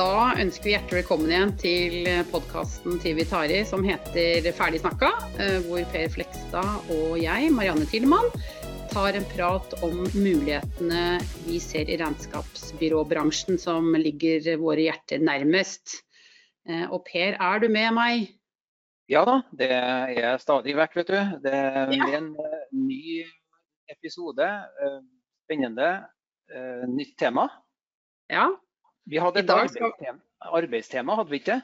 Da ønsker vi hjertelig velkommen igjen til podkasten til Vitari som heter Ferdig snakka, eh, hvor Per Flekstad og jeg, Marianne Tillemann, tar en prat om mulighetene vi ser i regnskapsbyråbransjen som ligger våre hjerter nærmest. Eh, og Per, er du med meg? Ja da, det er stadig vekk, vet du. Det er en uh, ny episode. Spennende. Nytt tema. Ja, vi hadde et arbeidstema, arbeidstema, hadde vi ikke?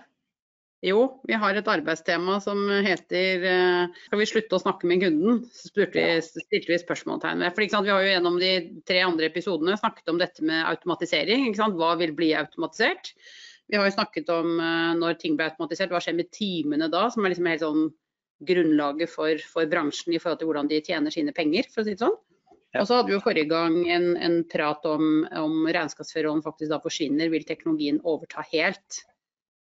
Jo, vi har et arbeidstema som heter uh, Skal vi slutte å snakke med kunden? Så vi, stilte vi spørsmålstegn ved. For Vi har jo gjennom de tre andre episodene snakket om dette med automatisering. Hva vil bli automatisert? Vi har jo snakket om uh, når ting blir automatisert, hva skjer med timene da? Som er liksom helt sånn grunnlaget for, for bransjen i forhold til hvordan de tjener sine penger, for å si det sånn. Og så hadde vi jo forrige gang en, en prat om, om regnskapsførerrollen faktisk da forsvinner, vil teknologien overta helt?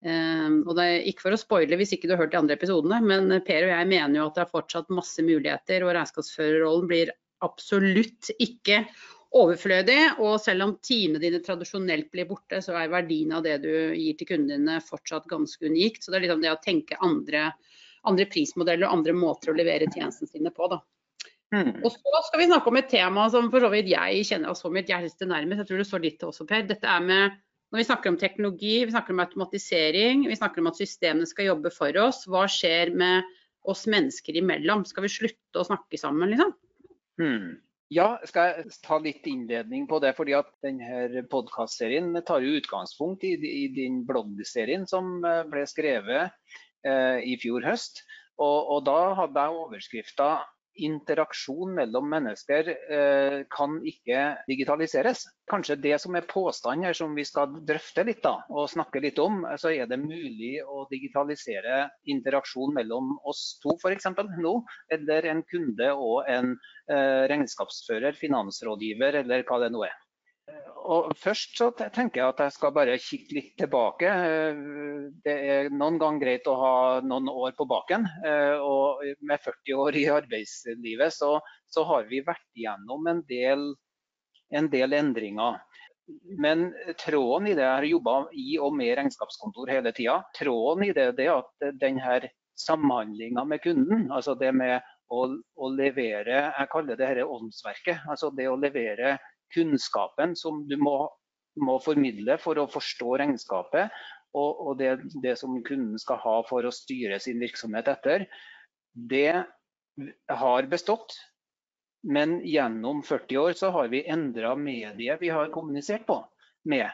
Um, og det er ikke for å spoile hvis ikke du har hørt de andre episodene, men Per og jeg mener jo at det er fortsatt masse muligheter, og regnskapsførerrollen blir absolutt ikke overflødig. Og selv om timene dine tradisjonelt blir borte, så er verdien av det du gir til kundene dine fortsatt ganske unikt. Så det er litt om det å tenke andre, andre prismodeller og andre måter å levere tjenestene sine på. da. Mm. Og så skal vi snakke om et tema som for så vidt jeg kjenner oss mitt hjerte nærmest. Jeg tror det står litt til også, Per. Dette er med når vi snakker om teknologi, vi snakker om automatisering, vi snakker om at systemene skal jobbe for oss. Hva skjer med oss mennesker imellom? Skal vi slutte å snakke sammen, liksom? Mm. Ja, skal jeg ta litt innledning på det. fordi at denne podkastserien tar jo utgangspunkt i, i din bloggserien som eh, ble skrevet eh, i fjor høst. Og, og da hadde jeg overskrifta interaksjon mellom mennesker eh, kan ikke digitaliseres. Kanskje det som er påstanden her som vi skal drøfte litt da, og snakke litt om, så er det mulig å digitalisere interaksjon mellom oss to f.eks. nå, eller en kunde og en eh, regnskapsfører, finansrådgiver eller hva det nå er. Og først så tenker jeg at jeg skal bare kikke litt tilbake. Det er noen ganger greit å ha noen år på baken. Og med 40 år i arbeidslivet så, så har vi vært gjennom en del, en del endringer. Men tråden i det jeg har jobba i og med regnskapskontor hele tida, tråden i det er at denne samhandlinga med kunden, altså det med å, å levere Jeg kaller det dette åndsverket. Altså det å levere kunnskapen som du må, må formidle for å forstå regnskapet, og, og det, det, som kunden skal ha for å styre sin virksomhet etter, det har bestått. Men gjennom 40 år så har vi endra mediet vi har kommunisert på med.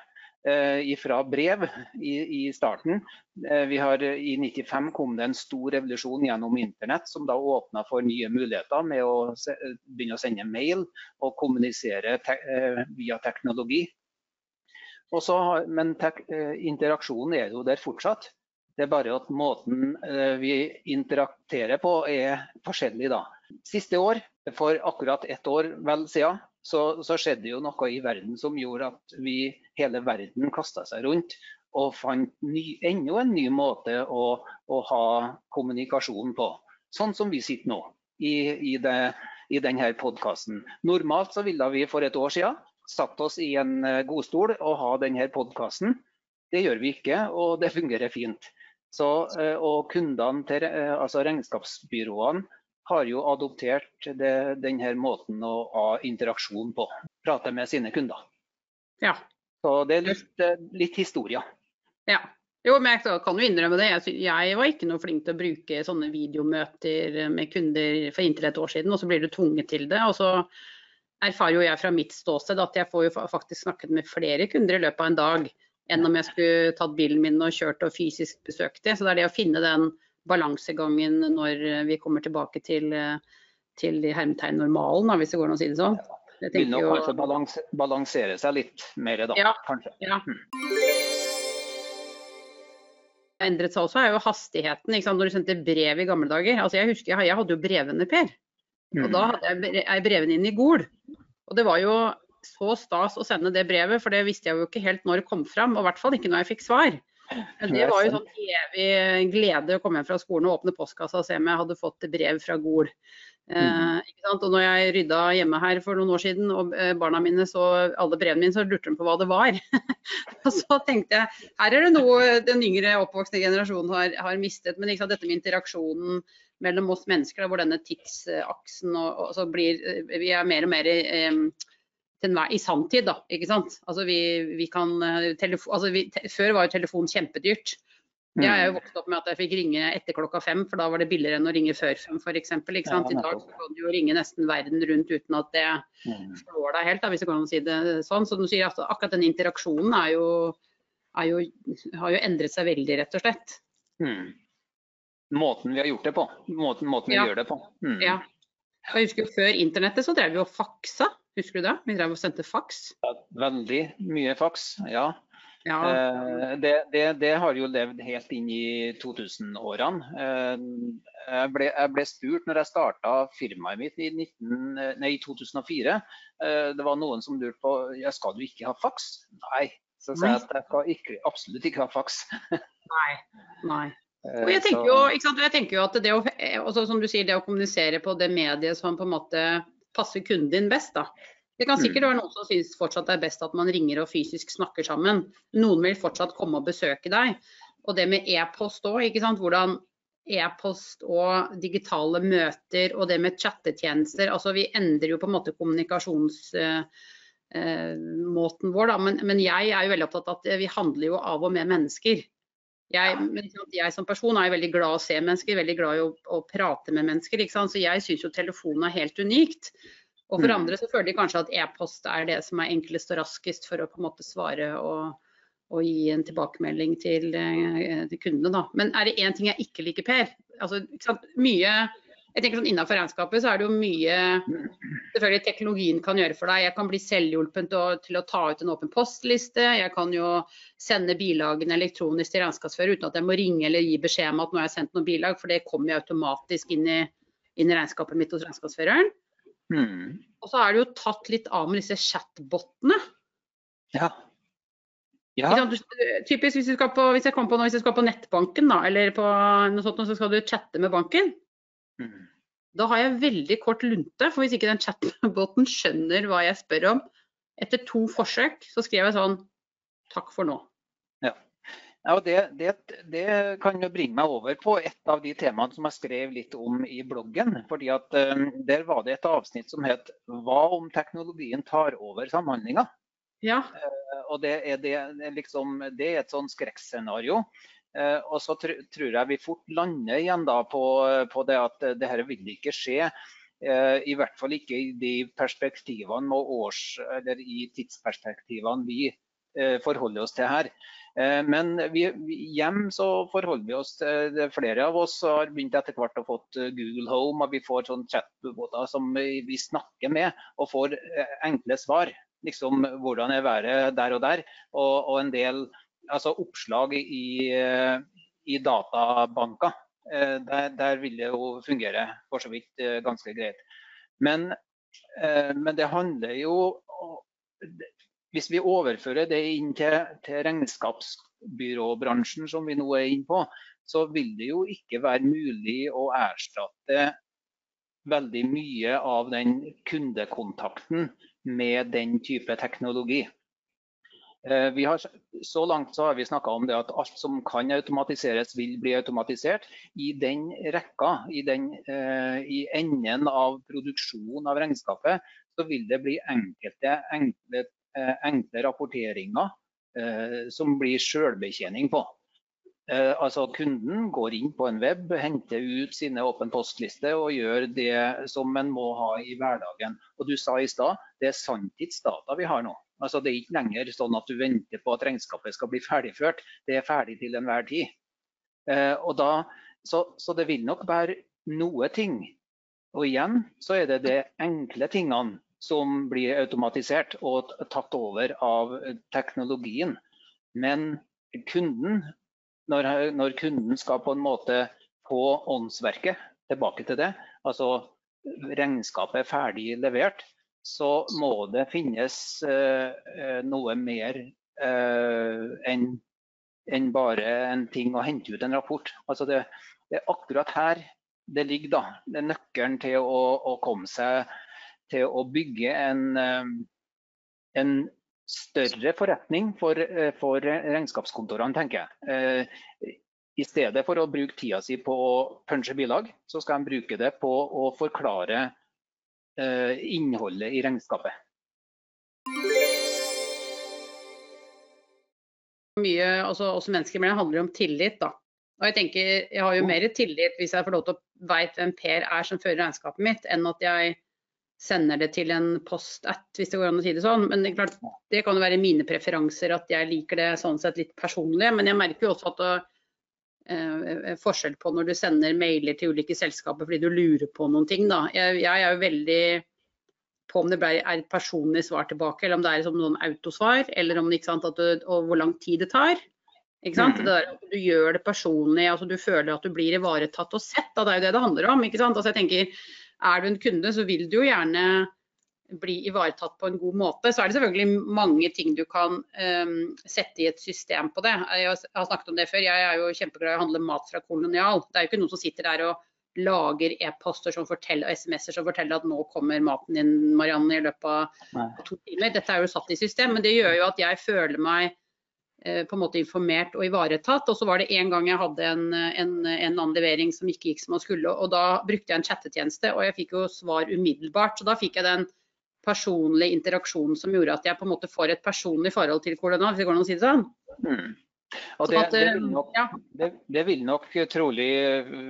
Eh, fra brev i, i starten. Eh, har, I 95 kom det en stor revolusjon gjennom internett som da åpna for nye muligheter med å se, begynne å sende mail og kommunisere te, eh, via teknologi. Også, men tek, interaksjonen er jo der fortsatt. Det er bare at måten vi interakterer på er forskjellig da. Siste år, for akkurat ett år vel siden, så, så, skjedde jo noe i verden som gjorde at vi, hele verden kasta seg rundt og fant ny, enda en ny måte å, å, ha kommunikasjon på. Sånn som vi sitter nå i, i, det, i denne podkasten. Normalt så ville vi for et år siden satt oss i en eh, godstol og ha denne podkasten. Det gjør vi ikke, og det fungerer fint. Så, eh, og kundene til eh, altså regnskapsbyråene har jo adoptert det, denne måten å ha interaksjon på. Prate med sine kunder. Ja. Så det er litt, litt historie. Ja. Jo, men jeg kan jo innrømme det. Jeg var ikke noe flink til å bruke sånne videomøter med kunder for inntil et år siden, og så blir du tvunget til det. Og så erfarer jo jeg fra mitt ståsted at jeg får jo faktisk snakket med flere kunder i løpet av en dag enn om jeg skulle tatt bilen min og kjørt og fysisk besøkt det. Så det er det å finne den balansegangen når vi kommer tilbake til, til hermetegn normalen, hvis det går an å si det sånn. Det vil nok kanskje balanse, balansere seg litt mer da, ja, kanskje. Ja. Mm. Endret seg også er jo hastigheten. Når du sendte brev i gamle dager. Altså jeg husker jeg, hadde jo brevene, Per. Og mm. da hadde jeg brevene inn i Gol. Og det var jo så stas å sende det brevet, for det visste jeg jo ikke helt når det kom fram. Og i hvert fall ikke når jeg fikk svar. Det var jo sånn evig glede å komme hjem fra skolen og åpne postkassa og se om jeg hadde fått brev fra Gol. Eh, og når jeg rydda hjemme her for noen år siden og eh, barna mine så alle brevene mine, så lurte de på hva det var. og så tenkte jeg her er det noe den yngre oppvoksende generasjonen har, har mistet. Men sant, dette med interaksjonen mellom oss mennesker, hvor denne tidsaksen og, og så blir eh, Vi er mer og mer eh, i sanntid, da. Ikke sant. Altså vi, vi kan eh, altså vi, Før var jo telefon kjempedyrt. Jeg er jo mm. vokst opp med at jeg fikk ringe etter klokka fem, for da var det billigere enn å ringe før fem f.eks. I dag kan du jo ringe nesten verden rundt uten at det mm. slår deg helt, da, hvis det går an å si det sånn. Så du sier at akkurat den interaksjonen er jo, er jo, har jo endret seg veldig, rett og slett. Mm. Måten vi har gjort det på. Måten, måten vi ja. gjør det på. Mm. Ja. Jeg husker Før internettet så drev vi og faksa. Husker du det? Vi drev og sendte faks. Ja, veldig mye faks, ja. Ja. Eh, det, det, det, har jo levd helt inn i 2000-årene. Eh, jeg, jeg, ble spurt når jeg starta firmaet mitt i, 19, nei, 2004. Eh, det var noen som lurte på jeg skal du ikke ha faks. Nei, så sa jeg at jeg skal ikke, absolutt ikke ha faks. nei, nei. Og jeg tenker, jo, jeg tenker jo, at det å, også, som du sier, det å kommunisere på det mediet som på en måte passer kunden din best, da. Det kan sikkert mm. være noen som synes fortsatt det er best at man ringer og fysisk snakker sammen. Noen vil fortsatt komme og besøke deg. Og det med e-post òg, ikke sant. Hvordan e-post og digitale møter og det med chattetjenester. Altså vi endrer jo på en måte kommunikasjonsmåten uh, vår, da. Men, men, jeg er jo veldig opptatt av at vi handler jo av og med mennesker. Jeg, jeg, som person er veldig glad å se mennesker, veldig glad i å, å prate med mennesker. Så jeg syns jo telefonen er helt unikt. Og for mm. andre så føler de kanskje at e-post er det som er enklest og raskest for å på en måte svare og, og gi en tilbakemelding til, eh, til, kundene. Da. Men er det én ting jeg ikke liker, Per? Altså, mye, jeg tenker sånn Innenfor regnskapet så er det jo mye selvfølgelig teknologien kan gjøre for deg. Jeg kan bli selvhjulpen til, til, å ta ut en åpen postliste. Jeg kan jo sende bilagene elektronisk til regnskapsfører uten at jeg må ringe eller gi beskjed om at nå har jeg sendt noen bilag, for det kommer jo automatisk inn i, inn i regnskapet mitt hos regnskapsføreren. Mm. Og så er det jo tatt litt av med disse chatbotene. Ja. ja. Typisk hvis, på, hvis, jeg kommer på, hvis jeg skal på nettbanken da, eller på noe sånt, så skal du chatte med banken. Mm. Da har jeg veldig kort lunte, for hvis ikke den chatboten skjønner hva jeg spør om, etter to forsøk så skrev jeg sånn takk for nå. Ja, det, det, det, kan jo bringe meg over på et av de temaene som jeg skrev litt om i bloggen. fordi at um, Der var det et avsnitt som het 'Hva om teknologien tar over samhandlinga'? Ja. Uh, og det er, det, liksom, det er et sånn skrekkscenario. Uh, og så tr tror jeg vi fort lander igjen på, på det at det her vil ikke skje. Uh, I hvert fall ikke i de perspektivene og års, eller i tidsperspektivene vi forholder oss til her. Eh, men vi, hjem så forholder vi oss til Flere av oss har begynt etter hvert å fått eh, Google Home, og vi får sånn chatboter som vi snakker med og får eh, enkle svar. Liksom hvordan er været der og der, og, og en del altså oppslag i, i databanker. Der, der, vil det jo fungere for så vidt ganske greit. Men, men det handler jo hvis vi overfører det inn til, til regnskapsbyråbransjen, som vi nå er inne på, så vil det jo ikke være mulig å erstatte veldig mye av den kundekontakten med den type teknologi. Eh, har, så langt så har vi snakka om det at alt som kan automatiseres, vil bli automatisert. I den rekka, i, den, uh, i enden av produksjonen av regnskapet, så vil det bli enkelte enkle Eh, enkle rapporteringer eh, som blir sjølbetjening på. Eh, altså Kunden går inn på en web, henter ut sine åpen postlister og gjør det som en må ha i hverdagen. Og Du sa i stad det er sanntidsdata vi har nå. Altså Det er ikke lenger sånn at du venter på at regnskapet skal bli ferdigført. Det er ferdig til enhver tid. Og da, så, så det vil nok være noe ting. Og igjen så er det de enkle tingene som blir automatisert og tatt over av teknologien. Men kunden, når, når kunden skal på en måte få åndsverket, tilbake til det, altså regnskapet er ferdig levert, så må det finnes uh, noe mer uh, enn bare en ting å hente ut en rapport. Altså det, det er akkurat her det ligger, da. Det er nøkkelen til å, å komme seg til å bygge en, eh, en større forretning for, eh, for regnskapskontorene, tenker jeg. Eh, I stedet for å bruke tida si på å punche bilag, så skal de bruke det på å forklare innholdet i regnskapet. Mye, altså oss mennesker, men det handler om tillit, da. Og jeg tenker, jeg har jo mer tillit hvis jeg får lov til å vite hvem Per er som fører regnskapet mitt, enn at jeg sender det til en post-at, hvis det går an å si det sånn. Men det, klart, det kan jo være mine preferanser at jeg liker det sånn sett litt personlig. Men jeg merker jo også at eh, er forskjell på når du sender mailer til ulike selskaper fordi du lurer på noen ting. Da. Jeg, jeg er jo veldig på om det er et personlig svar tilbake, eller om det er som noen autosvar, eller om sant, du, og hvor lang tid det tar. Mm. Der, du gjør det personlig, altså du føler at du blir ivaretatt og sett. Da, det er jo det det handler om. ikke sant? Altså jeg tenker, Er du en kunde, så vil du jo gjerne bli ivaretatt på en god måte. Så er det selvfølgelig mange ting du kan um, sette i et system på det. Jeg har snakket om det før. Jeg er jo kjempeglad i å handle mat fra Kolonial. Det er jo ikke noen som sitter der og lager e-poster og SMS-er som forteller at nå kommer maten din Marianne, i løpet av to timer. Dette er jo satt i system, men det gjør jo at jeg føler meg Eh, på en måte informert og ivaretatt. Og så var det en gang jeg hadde en, en, en annen levering som ikke gikk som man skulle. Og da brukte jeg en chattetjeneste, og jeg fikk jo svar umiddelbart. Så da fikk jeg den personlige interaksjon som gjorde at jeg på en måte får et personlig forhold til korona, hvis det går an å si det sånn. Mm. Og det, det, vil nok, det, det, vil nok, trolig,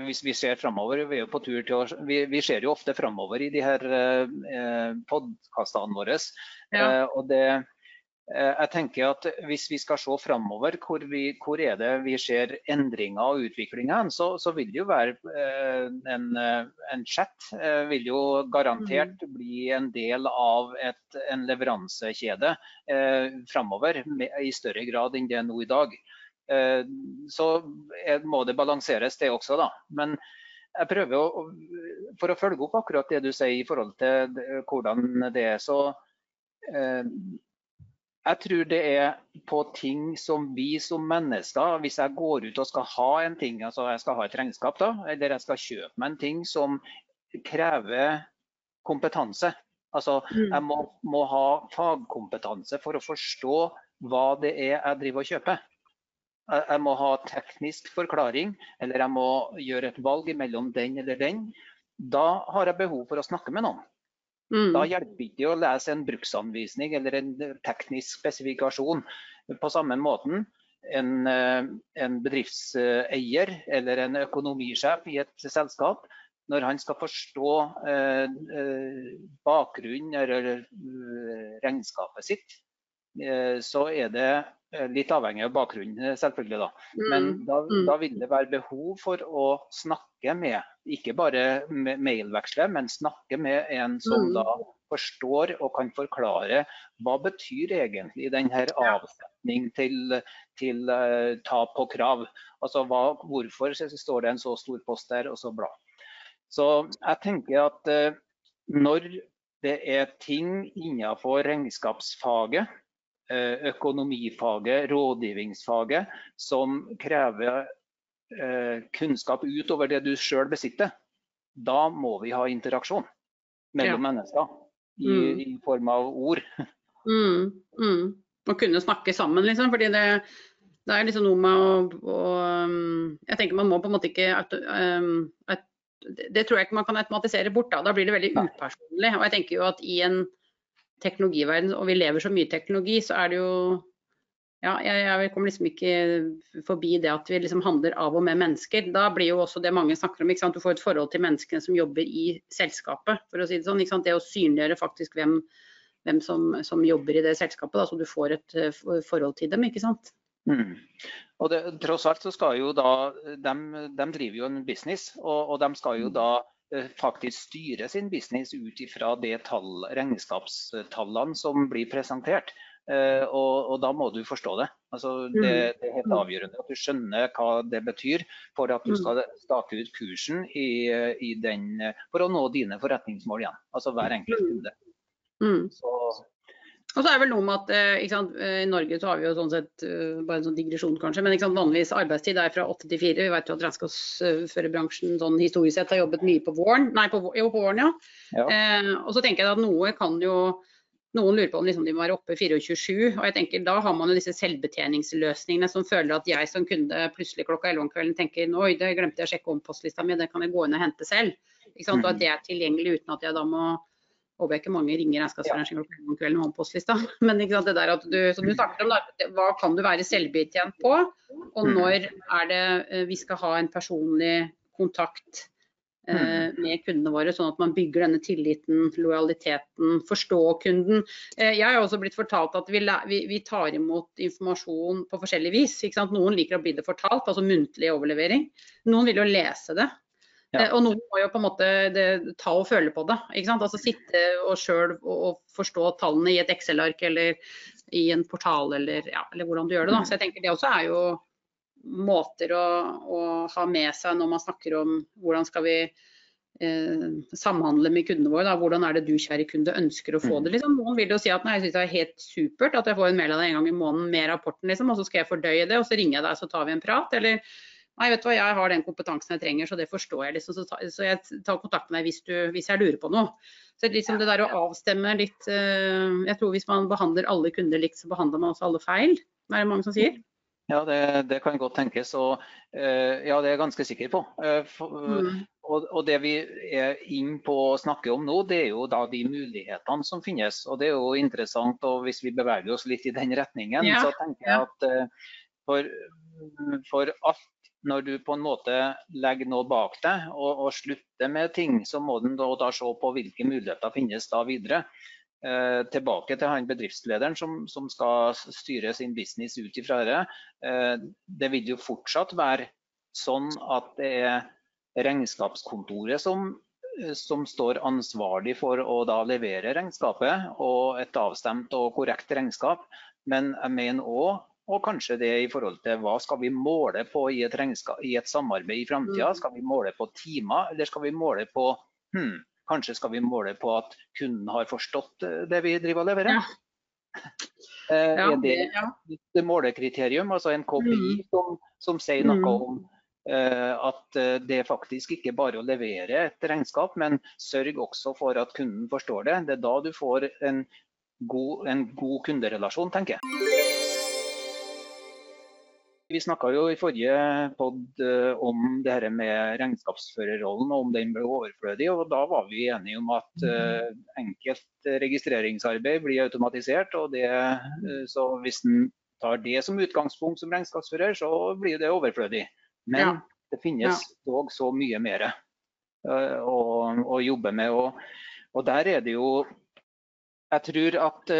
hvis vi ser framover Vi er jo på tur til å, vi, vi ser jo ofte framover i de her eh, podkastene våre. Ja. Eh, og det, Eh, jeg tenker at Hvis vi skal se framover, hvor, hvor, er det vi ser endringer og utviklinger, så, så vil det jo være eh, en, eh, en, chat vil jo garantert mm. bli en del av et, en leveransekjede eh, framover i større grad enn det er nå i dag. Eh, så må det balanseres det også, da. Men jeg prøver å, For å følge opp akkurat det du sier i forhold til hvordan det er, så eh, jeg tror det er på ting som vi som mennesker, hvis jeg går ut og skal ha en ting, altså jeg skal ha et regnskap da, eller jeg skal kjøpe meg en ting som krever kompetanse. Altså mm. jeg må, må ha fagkompetanse for å forstå hva det er jeg driver og kjøper. Jeg må ha teknisk forklaring, eller jeg må gjøre et valg mellom den eller den. Da har jeg behov for å snakke med noen. Mm. Da hjelper ikke å lese en bruksanvisning eller en teknisk spesifikasjon. På samme måten en, eh, en bedriftseier eller en økonomisjef i et selskap, når han skal forstå eh, eh bakgrunnen eller eh, regnskapet sitt, eh, så er det litt avhengig av bakgrunnen, selvfølgelig. da. Men mm. da, mm. da, vil det være behov for å snakke med, ikke bare mailveksle, men snakke med en som mm. da forstår og kan forklare hva betyr egentlig denne avsetning til, til uh, tap på krav. Altså hva, Hvorfor står det en så stor post der, og så bla. Så jeg tenker at uh, når det er ting innenfor regnskapsfaget økonomifaget, rådgivningsfaget, som krever kunnskap utover det du sjøl besitter, da må vi ha interaksjon mellom ja. mennesker i, mm. i, form av ord. Mm. Mm. Å kunne snakke sammen, liksom. fordi det, det er liksom noe med å, å, um, Jeg tenker man må på en måte ikke um, et, Det tror jeg ikke man kan automatisere bort. Da, da blir det veldig upersonlig. Og jeg tenker jo at i en teknologiverden, og vi lever så mye teknologi, så er det jo ja, jeg, jeg, kommer liksom ikke forbi det at vi liksom handler av og med mennesker. Da blir jo også det mange snakker om, ikke sant? du får et forhold til menneskene som jobber i selskapet. for å si Det sånn, ikke sant? Det å synliggjøre faktisk hvem, hvem som, som, jobber i det selskapet, da, så du får et uh, forhold til dem. ikke sant? Mm. Og det, Tross alt så skal jo da, de, de driver jo en business, og, og de skal jo mm. da faktisk styre sin business ut ifra de tall, regnskapstallene som blir presentert. Eh, og, og, da må du forstå det. Altså, det. Mm. det. er helt avgjørende at du skjønner hva det betyr for at du mm. skal stake ut kursen i, i den, for å nå dine forretningsmål igjen. Altså hver enkelt mm. kunde. Mm. Så, Og så er det vel noe med at eh, sant, I Norge så har vi jo sånn sett, bare en sånn digresjon kanskje, men sant, vanligvis arbeidstid er fra 8 til 4. Vi vet jo at regnskapsførerbransjen sånn historisk sett har jobbet mye på våren. Nei, på, jo, på våren, ja. ja. Eh, og så tenker jeg at noe kan jo noen lurer på om liksom de må være oppe 24-7. og jeg tenker Da har man jo disse selvbetjeningsløsningene som føler at jeg som kunde plutselig klokka 11 om kvelden tenker oi, det glemte jeg å sjekke om postlista mi, det kan jeg gå inn og hente selv. Og at mm. det er tilgjengelig uten at jeg da må håper jeg ikke mange ringer regnskapsbransjen klokka om kvelden med håndpostlista. Men ikke sant, det der at du, som du snakker om, da, hva kan du være selvbetjent på? Og mm. når er det eh, vi skal ha en personlig kontakt Eh, mm. med kundene våre, sånn at man bygger denne tilliten, lojaliteten, forstå kunden. Eh, jeg har også blitt fortalt at vi, vi tar imot informasjon på forskjellig vis. Noen liker å bli det fortalt, altså muntlig overlevering. Noen vil jo lese det. Ja. Eh, og noen må jo på en måte det, ta og føle på det. Altså Sitte og sjøl og, forstå tallene i et Excel-ark eller i en portal eller, ja, eller, hvordan du gjør det. da. Så jeg tenker Det også er jo måter å, å, ha med seg når man snakker om hvordan skal vi eh, samhandle med kundene våre. Da. Hvordan er det du kjære kunde ønsker å få mm. det? Liksom. Noen vil jo si at nei, jeg synes det er helt supert at jeg får en mail av deg en gang i måneden med rapporten, liksom, og så skal jeg fordøye det, og så ringer jeg deg så tar vi en prat. Eller nei, vet du hva, jeg har den kompetansen jeg trenger, så det forstår jeg. Liksom, så, ta, så, jeg tar kontakt med deg hvis, du, hvis, jeg lurer på noe. Så liksom det der å avstemme litt uh, Jeg tror hvis man behandler alle kunder likt, så behandler man også alle feil. Det er det mange som sier. Ja, det, det, kan godt tenkes. Og, uh, ja, det er jeg ganske sikker på. Uh, for, mm. og, og, Det vi er inn på å snakke om nå, det er jo da de mulighetene som finnes. Og Det er jo interessant. og Hvis vi beveger oss litt i den retningen, ja. så tenker jeg at for, for, alt når du på en måte legger noe bak deg og, og slutter med ting, så må du da, da se på hvilke muligheter finnes da videre. Eh, tilbake til han bedriftslederen som, som, skal styre sin business ut ifra det. Eh, det vil jo fortsatt være sånn at det er regnskapskontoret som, eh, som står ansvarlig for å da levere regnskapet og et avstemt og korrekt regnskap. Men jeg mener òg, og kanskje det i forhold til hva skal vi måle på i et, i et samarbeid i framtida. Mm. Skal vi måle på timer, eller skal vi måle på hmm, Kanskje skal vi måle på at kunden har forstått eh, det vi driver og leverer. Ja. Ja, er det et målekriterium, altså en KPI, mm. som, som, sier noe mm. om uh, at det faktisk ikke bare å levere et regnskap, men sørg også for at kunden forstår det. Det er da du får en god, en god kunderelasjon, tenker jeg. Vi snakka jo i forrige pod eh, om det her med regnskapsførerrollen og om den ble overflødig. og Da var vi enige om at uh, enkelt registreringsarbeid blir automatisert. og det, uh, så Hvis en tar det som utgangspunkt som regnskapsfører, så blir det overflødig. Men ja. det finnes ja. dog så mye mer å, å, jobbe med. Og, og, der er det jo Jeg tror at,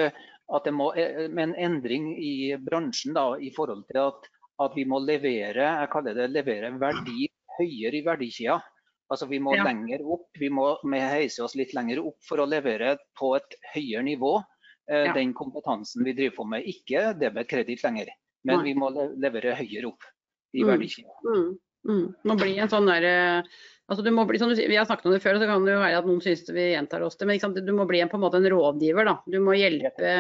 at det må med en endring i bransjen da, i forhold til at at vi må levere jeg kaller det levere verdi høyere i verdikida. Altså Vi må ja. lenger opp, vi må heise oss litt lenger opp for å levere på et høyere nivå eh, ja. den kompetansen vi driver på med. Ikke debet kreditt lenger, men vi må levere høyere opp i mm. verdikjeda. Mm. Mm. Må bli en sånn der, altså du må bli, som du, Vi har snakket om det før, så kan det jo være at noen syns vi gjentar oss det. Men du må bli en, på en måte en rådgiver. da. Du må hjelpe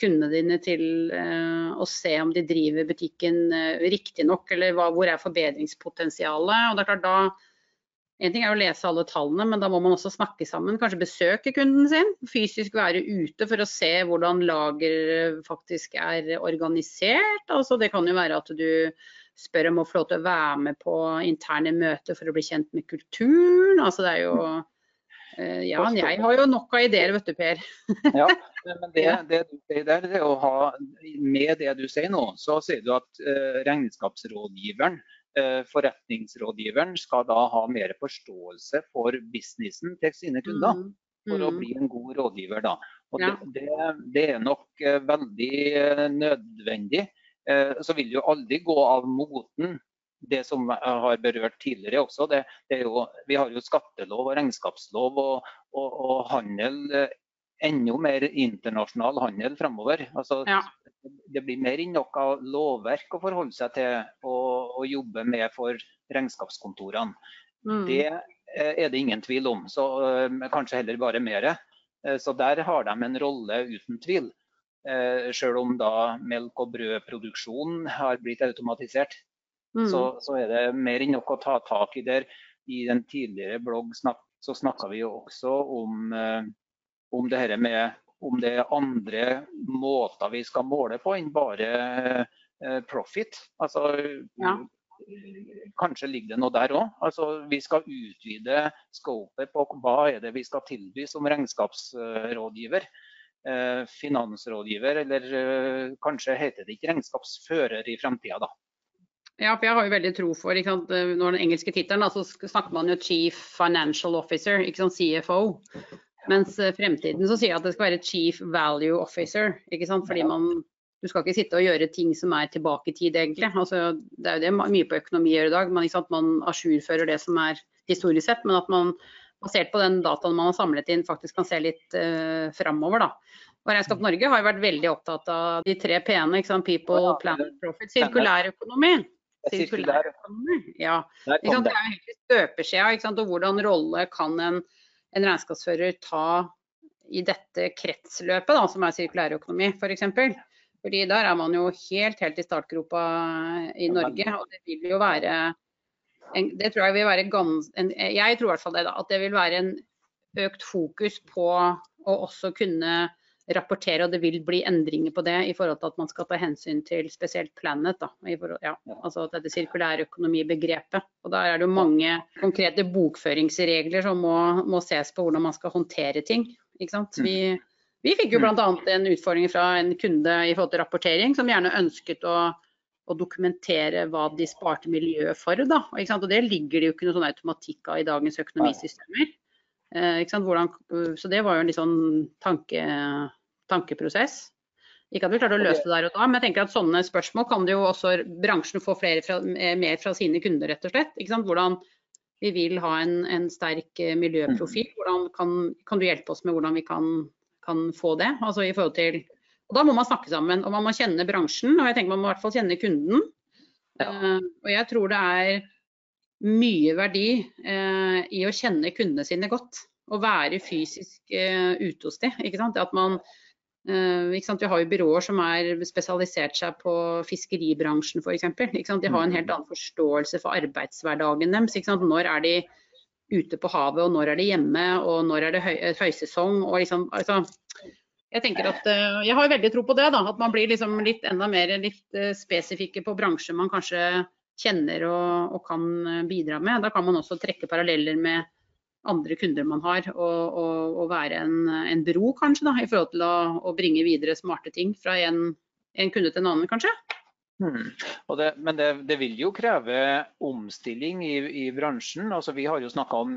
kundene dine til uh, å se om de driver butikken uh, riktig nok, eller hvor er forbedringspotensialet. Og det er klart da, En ting er å lese alle tallene, men da må man også snakke sammen. Kanskje besøke kunden sin. Fysisk være ute for å se hvordan lager faktisk er organisert. Altså, det kan jo være at du spør om å få lov til å være med på interne møter for å bli kjent med kulturen. Altså, det er jo Eh, ja, jeg har jo nok av ideer, vet du Per. ja, men det, det, du sier der, det å ha, Med det du sier nå, så sier du at uh, regnskapsrådgiveren, uh, forretningsrådgiveren, skal da ha mer forståelse for businessen til sine kunder. Mm. For å mm. bli en god rådgiver. da. Og ja. det, det, det, er nok veldig nødvendig. Så vil det jo aldri gå av moten det som jeg har berørt tidligere også, det, det jo, vi har jo skattelov og regnskapslov og, og, og handel. Eh, enda mer internasjonal handel fremover. Altså, ja. Det blir mer enn nok av lovverk å forholde seg til og, jobbe med for regnskapskontorene. Mm. Det eh, er det ingen tvil om. Så, eh, kanskje heller bare mer. Så der har de en rolle uten tvil. Selv om da melk- og brødproduksjonen har blitt automatisert, mm. så, så, er det mer enn nok å ta tak i der. I den tidligere blogg snak, så snakka vi jo også om, om det her med om det er andre måter vi skal måle på enn bare eh, profit. Altså, ja. Kanskje ligger det noe der òg. Altså, vi skal utvide scopet på hva er det vi skal tilby som regnskapsrådgiver. Eh, finansrådgiver, eller eh, kanskje heter det ikke regnskapsfører i fremtida, da. Ja, for jeg har jo veldig tro for ikke sant? Når den engelske tittelen, så snakker man jo Chief Financial Officer, ikke sant? CFO. Mens eh, fremtiden så sier jeg at det skal være chief value officer. ikke sant? Fordi man, Du skal ikke sitte og gjøre ting som er tilbake i tid, egentlig. Altså, det er jo det mye på økonomi gjør i dag. Man, man ajourfører det som er historisk sett, men at man basert på den dataen man har samlet inn, faktisk kan se litt uh, framover. da. Og Regnskap Norge har jo vært veldig opptatt av de tre p-ene. People, planet, profit. Sirkulær økonomi. Sirkulær økonomi. Ja. Det er jo helt støpeskjea. Og hvordan rolle kan en en regnskapsfører ta i dette kretsløpet, da, som er sirkulærøkonomi f.eks. For Fordi der er man jo helt, helt i startgropa i Norge. og det vil jo være en, det tror jeg vil være gans, en, Jeg tror i hvert fall det, da, at det vil være en økt fokus på å også kunne rapportere, og det vil bli endringer på det i forhold til at man skal ta hensyn til spesielt Planet. Da, forhold, ja, altså dette sirkulærøkonomibegrepet. Og Der er det mange konkrete bokføringsregler som må, må ses på hvordan man skal håndtere ting. Ikke sant? Vi, vi fikk jo bl.a. en utfordring fra en kunde i forhold til rapportering, som gjerne ønsket å, å dokumentere hva de sparte miljøet for. Da, og det ligger det jo ikke noe sånn automatikk av i dagens økonomisystemer. Eh, Hvordan, så det var jo en litt sånn tanke, tankeprosess. Ikke at vi klarte å løse det der og da, men jeg tenker at sånne spørsmål kan det jo også bransjen få fra, eh, mer fra sine kunder, rett og slett. Hvordan vi vil ha en, en sterk eh, miljøprofil. Mm. Hvordan kan, kan, du hjelpe oss med hvordan vi kan, kan få det? Altså i forhold til, og Da må man snakke sammen, og man må kjenne bransjen. og jeg tenker Man må i hvert fall kjenne kunden. Ja. Uh, og jeg tror det er mye verdi uh, i å kjenne kundene sine godt. Og være fysisk uh, ute hos dem. At man Vi har jo byråer som er spesialisert seg på fiskeribransjen f.eks. De har en helt annen forståelse for arbeidshverdagen deres. Når er de ute på havet, og når er de hjemme, og når er det høy, høysesong. Liksom, altså, jeg tenker at uh, jeg har veldig tro på det. Da, at man blir liksom litt enda mer litt, spesifikke på bransjer man kanskje kjenner og, og, kan bidra med. Da kan man også trekke paralleller med andre kunder man har, og, og, og være en, en, bro kanskje da, i forhold til å, å bringe videre smarte ting fra en, en kunde til en annen, kanskje. Hmm. Det, men det, det, vil jo kreve omstilling i, i bransjen. Altså, vi har jo snakka om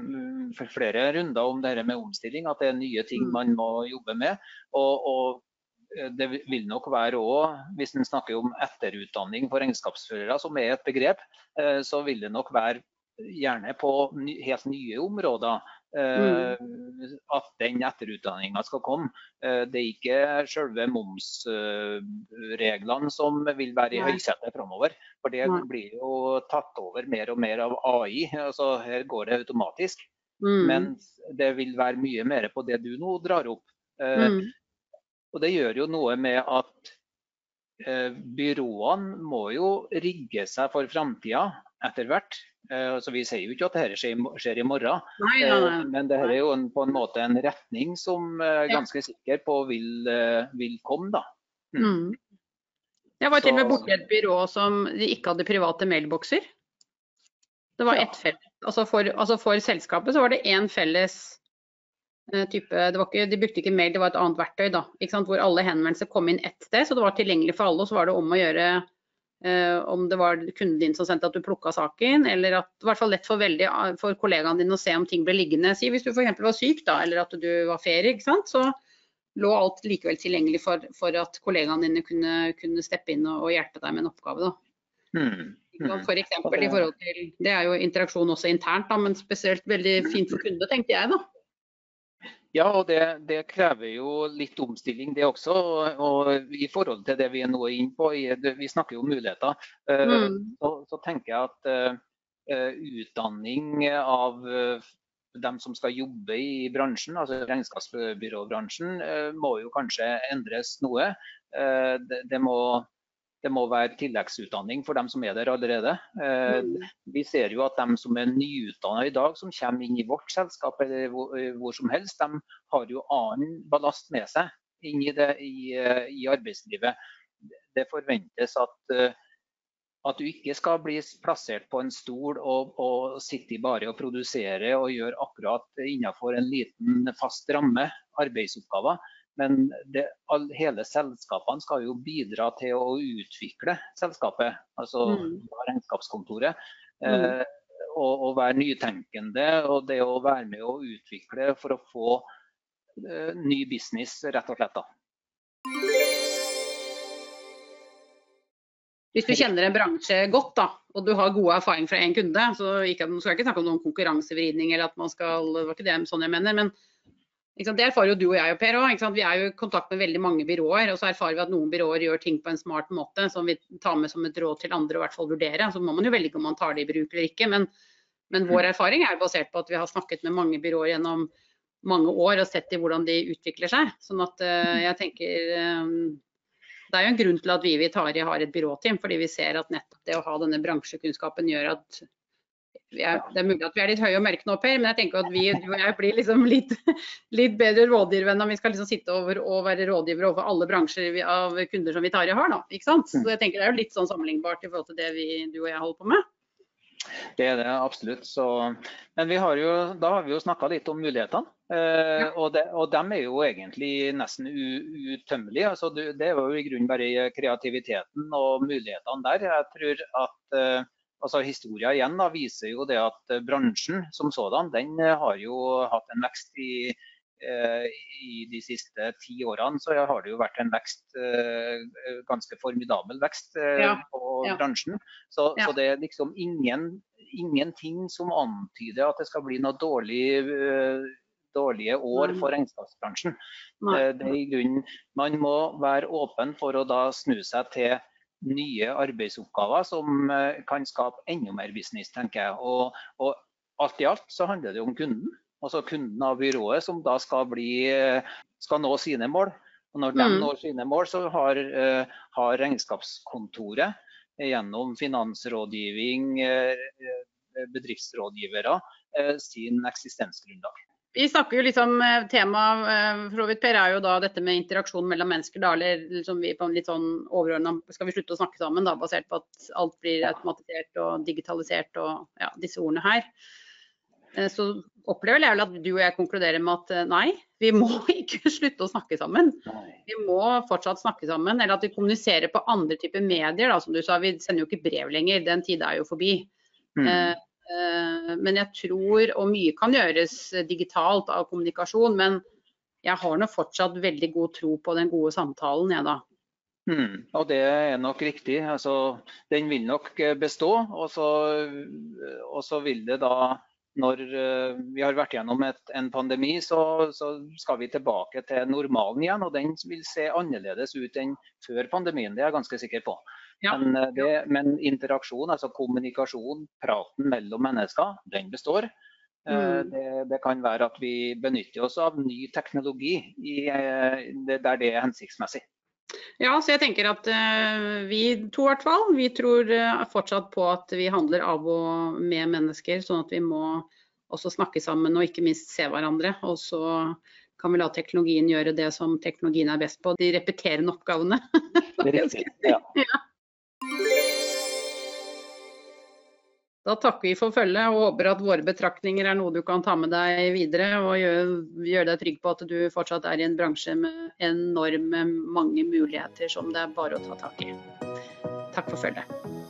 for flere runder om det med omstilling, at det er nye ting hmm. man må jobbe med. Og, og det vil nok være òg, hvis en snakker om etterutdanning for regnskapsførere, som er et begrep, eh, så vil det nok være gjerne på helt nye områder. Mm. At den etterutdanninga skal komme. Eh, det er ikke selve momsreglene som vil være i høysetet framover. For det blir jo tatt over mer og mer av AI. altså Her går det automatisk. Mm. Men det vil være mye mer på det du nå drar opp. Eh, mm. Og det gjør jo noe med at byråene må jo rigge seg for framtida etter hvert. Eh, så Vi sier jo ikke at dette skjer, i morgen, nei, nei, nei. Eh, men dette er jo en, på en måte en retning som er eh, ganske sikker på vil, vil komme. da. Mm. Mm. Jeg var til og med borti et byrå som de ikke hadde private mailbokser. Det var ett felles. Altså for, altså for, selskapet så var det én felles type det ikke, De brukte ikke mail, det var et annet verktøy. da, Hvor alle henvendelser kom inn ett sted. Så det var tilgjengelig for alle. Og så var det om å gjøre eh, om det var kunden din som sendte at du plukka saken, eller at det var lett for, veldig, for kollegaene dine å se om ting ble liggende. Si hvis du f.eks. var syk, da, eller at du var ferie, så lå alt likevel tilgjengelig for, for at kollegaene dine kunne, kunne, steppe inn og, og, hjelpe deg med en oppgave. Da. Mm. Mm. For eksempel, i forhold til, det er jo interaksjon også internt, da, men spesielt veldig fint for kunde, tenkte jeg. da. Ja, og det, det, krever jo litt omstilling det også. Og i forhold til det vi er nå inne på, vi snakker jo om muligheter, eh, mm. så, så, tenker jeg at uh, utdanning av dem som skal jobbe i bransjen, altså regnskapsbyråbransjen, må jo kanskje endres noe. Det må, det må være tilleggsutdanning for dem som er der allerede. Mm. Vi ser jo at de som er nyutdanna i dag, som kommer inn i vårt selskap eller hvor, hvor som helst, de har jo annen ballast med seg inn i, det, i, i arbeidslivet. Det forventes at at du ikke skal bli plassert på en stol og, og sitte bare og produsere og gjøre akkurat innenfor en liten fast ramme arbeidsoppgaver. Men det, all, hele selskapene skal jo bidra til å utvikle selskapet, altså mm. regnskapskontoret. Mm. Eh, og, og, være nytenkende og det å være med å utvikle for å få eh, ny business, rett og slett. da. Hvis du kjenner en bransje godt da, og du har gode erfaringer fra en kunde, så ikke, skal jeg ikke snakke om noen konkurransevridning eller at man skal Det var ikke det sånn jeg mener. men det erfarer jo du og jeg og Per òg. Vi er jo i kontakt med veldig mange byråer. Og så erfarer vi at noen byråer gjør ting på en smart måte som vi tar med som et råd til andre og i hvert fall vurdere. Så må man jo velge om man tar det i bruk eller ikke. Men, men vår mm. erfaring er basert på at vi har snakket med mange byråer gjennom mange år og sett i hvordan de utvikler seg. Sånn at uh, jeg tenker um, det er jo en grunn til at vi i Vitari har et byråteam, fordi vi ser at nettopp det å ha denne bransjekunnskapen gjør at er, det er mulig at vi er litt høye og mørke nå, Per, men jeg tenker at vi du og jeg blir liksom litt, litt bedre rådgivere enn om vi skal liksom sitte over og være rådgivere overfor alle bransjer av kunder som Vitari har. nå, ikke sant? Så jeg tenker Det er jo litt sånn sammenlignbart i forhold til det vi, du og jeg holder på med. Det er det absolutt. Så, men har jo, da har vi jo snakka litt om mulighetene. Uh, og, de, og, de, er jo egentlig nesten utømmelige. Altså, det er jo i grunnen bare kreativiteten og mulighetene der. Jeg tror at uh, altså, Historia igjen da, viser jo det at bransjen som sådan den har jo hatt en vekst i, uh, i de siste ti årene. Så har det jo vært en vekst, ganske formidabel vekst ja. på ja. bransjen. Så, ja. så, det er liksom ingen, ingenting som antyder at det skal bli noe dårlig dårlige år for regnskapsbransjen. Eh, det er i grunnen, man må være åpen for å da snu seg til nye arbeidsoppgaver som eh, kan skape enda mer business, tenker jeg. Og, og alt i alt så handler det om kunden. Altså kunden av byrået som da skal, bli, eh, skal nå sine mål. Og når de mm. når sine mål, så har, har regnskapskontoret gjennom finansrådgivning, bedriftsrådgivere, sin eksistensgrunnlag. Vi snakker jo liksom, Temaet eh, for Per, er jo da dette med interaksjon mellom mennesker. Da, eller liksom vi på en litt sånn overordna Skal vi slutte å snakke sammen, da, basert på at alt blir automatisert og digitalisert og ja, disse ordene her. Eh, så opplever jeg vel at du og jeg konkluderer med at eh, nei, vi må ikke slutte å snakke sammen. Vi må fortsatt snakke sammen. Eller at vi kommuniserer på andre typer medier. Da. Som du sa, vi sender jo ikke brev lenger. Den tida er jo forbi. Mm. Eh, men jeg tror, og mye kan gjøres digitalt av kommunikasjon, men jeg har nå fortsatt veldig god tro på den gode samtalen, jeg da. Hmm, og det er nok riktig. Altså, den vil nok bestå. Og så, og så vil det da når eh, vi har vært gjennom et, en pandemi, så, så, skal vi tilbake til normalen igjen. Og den vil se annerledes ut enn før pandemien, det er jeg ganske sikker på. Ja. Men, eh, det, men, interaksjon, altså kommunikasjon, praten mellom mennesker, den består. Eh, mm. Det, det, kan være at vi benytter oss av ny teknologi i, der det er hensiktsmessig. Ja, så jeg tenker at uh, vi to hvert fall, vi tror uh, fortsatt på at vi handler av og med mennesker. Sånn at vi må også snakke sammen og ikke minst se hverandre. Og så kan vi la teknologien gjøre det som teknologien er best på, de repeterende oppgavene. Det er riktig, ja. ja. Da takker vi for følget og håper at våre betraktninger er noe du kan ta med deg videre og gjøre, gjør deg trygg på at du fortsatt er i en bransje med enorme mange muligheter som det er bare å ta tak i. Takk for følget.